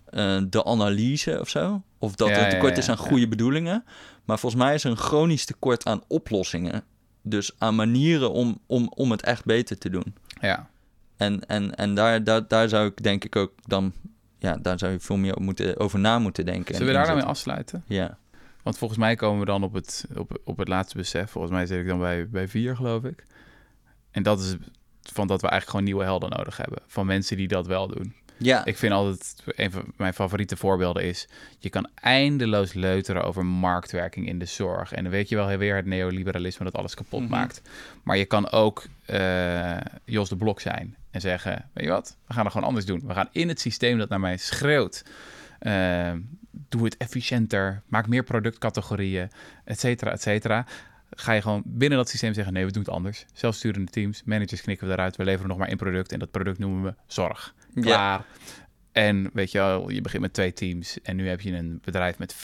eh, de analyse of zo. Of dat er een tekort is aan goede bedoelingen. Maar volgens mij is er een chronisch tekort aan oplossingen. Dus aan manieren om, om, om het echt beter te doen. Ja. En, en, en daar, daar, daar zou ik denk ik ook dan... Ja, daar zou je veel meer moeten, over na moeten denken. en Zullen we daar nou mee afsluiten? Ja. Want volgens mij komen we dan op het, op, op het laatste besef. Volgens mij zit ik dan bij, bij vier, geloof ik. En dat is van dat we eigenlijk gewoon nieuwe helden nodig hebben. Van mensen die dat wel doen. Ja, Ik vind altijd, een van mijn favoriete voorbeelden is... je kan eindeloos leuteren over marktwerking in de zorg. En dan weet je wel weer het neoliberalisme dat alles kapot Mhm. maakt. Maar je kan ook eh, Jos de Blok zijn en zeggen... weet je wat, we gaan het gewoon anders doen. We gaan in het systeem dat naar mij schreeuwt... eh, doe het efficiënter, maak meer productcategorieën, et cetera, et cetera. Ga je gewoon binnen dat systeem zeggen: nee, we doen het anders. Zelfsturende teams, managers knikken we eruit. We leveren nog maar één product en dat product noemen we zorg. ja. Klaar. En weet je wel, je begint met twee teams en nu heb je een bedrijf met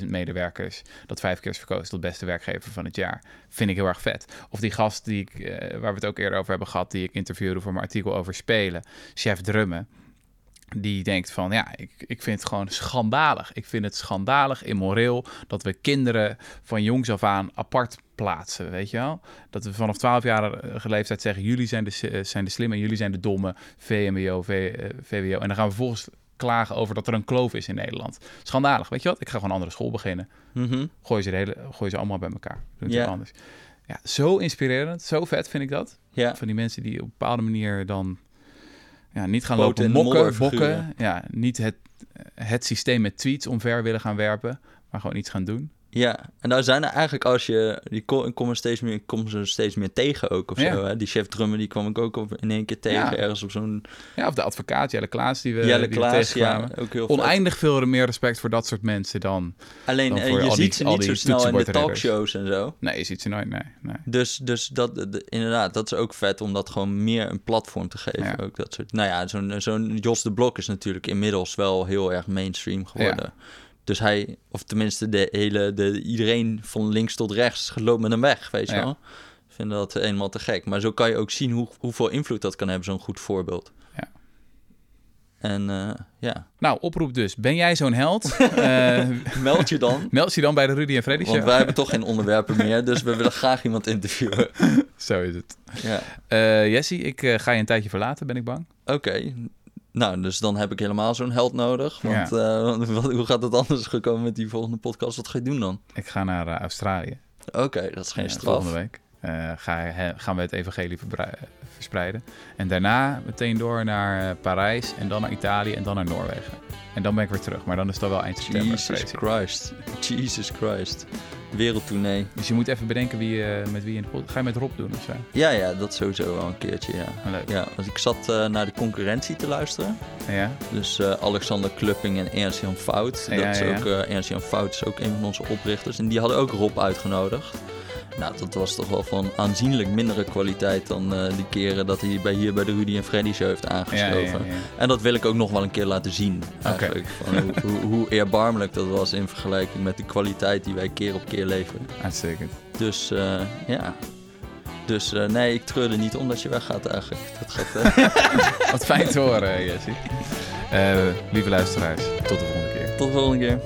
14.000 medewerkers dat vijf keer is verkozen tot beste werkgever van het jaar. Vind ik heel erg vet. Of die gast die ik, eh, waar we het ook eerder over hebben gehad, die ik interviewde voor mijn artikel over spelen, chef drummen. Die denkt van, ja, ik, ik vind het gewoon schandalig. Ik vind het schandalig, immoreel, dat we kinderen van jongs af aan apart plaatsen, weet je wel? Dat we vanaf 12-jarige leeftijd zeggen, jullie zijn de, eh, zijn de slimme jullie zijn de domme, VMBO, v, eh, VWO. En dan gaan we vervolgens klagen over dat er een kloof is in Nederland. Schandalig, weet je wat? Ik ga gewoon een andere school beginnen. Mhm. Gooi ze, de hele, gooi ze allemaal bij elkaar. Doe ja. anders. Ja, zo inspirerend, zo vet vind ik dat. Van die mensen die op een bepaalde manier dan ja, niet gaan Poten lopen mokken, bokken. Ja, niet het, het systeem met tweets omver willen gaan werpen, maar gewoon iets gaan doen. Ja, en daar zijn er eigenlijk als je... Die ko- komen steeds meer, komen ze steeds meer tegen ook of Ja. zo. Hè? Die chef drummer, die kwam ik ook op, in één keer tegen. Ja. Ergens op zo'n... Ja, of de advocaat Jelle Klaas die we, Jelle die Klaas, ja, ook heel. Oneindig veel meer respect voor dat soort mensen dan... Alleen, dan eh, je ziet die- ze niet zo snel in de talkshows en zo. Nee, je ziet ze nooit, nee. nee. Dus, dus dat, de- inderdaad, dat is ook vet om dat gewoon meer een platform te geven. Ja. Ook dat soort, nou ja, zo'n zo'n Jos de Blok is natuurlijk inmiddels wel heel erg mainstream geworden. Dus hij, of tenminste de hele, de, iedereen van links tot rechts loopt met hem weg, weet je Ja. wel. Ik vind dat eenmaal te gek. Maar zo kan je ook zien hoe, hoeveel invloed dat kan hebben, zo'n goed voorbeeld. Ja. En eh, ja, Nou, oproep dus. Ben jij zo'n held? Eh, meld je dan. meld je dan bij de Rudy en Freddy Want show. wij hebben toch geen onderwerpen meer, dus we willen graag iemand interviewen. Zo is het. Ja. Eh Jessie, ik ga je een tijdje verlaten, ben ik bang. Oké. Nou, dus dan heb ik helemaal zo'n held nodig. Want eh, wat, hoe gaat het anders gekomen met die volgende podcast? Wat ga je doen dan? Ik ga naar eh, Australië. Oké, dat is geen eh, straf. volgende week. Ga, he- gaan we het evangelie verspreiden. En daarna meteen door naar Parijs en dan naar Italië en dan naar Noorwegen. En dan ben ik weer terug. Maar dan is het wel eind september. Jesus. Christ. Jesus Christ. Wereldtournee. Dus je moet even bedenken wie, eh, met wie je in de Ga je met Rob doen of zo? Ja, ja, dat sowieso wel een keertje, ja. Ah, leuk. Ja, want ik zat eh, naar de concurrentie te luisteren. Ja? Dus eh, Alexander Klupping en Ernst-Jan Fout. Ja, dat is ja, ook, Ernst-Jan Fout is ook een van onze oprichters. En die hadden ook Rob uitgenodigd. Nou, dat was toch wel van aanzienlijk mindere kwaliteit dan eh, die keren dat hij bij, hier bij de Rudy en Freddy show heeft ja, aangeschoven. ja, ja. En dat wil ik ook nog wel een keer laten zien. Eigenlijk. Van hoe, hoe, hoe eerbarmelijk dat was in vergelijking met de kwaliteit die wij keer op keer leveren. Uitstekend. Dus eh, ja. Dus eh, nee, ik treur er niet om dat je weggaat eigenlijk. Dat gaat, Wat fijn te horen, Jessie. Eh, lieve luisteraars, tot de volgende keer. tot de volgende keer.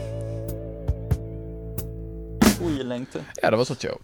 Goeie lengte. Ja, dat was wat, Joe.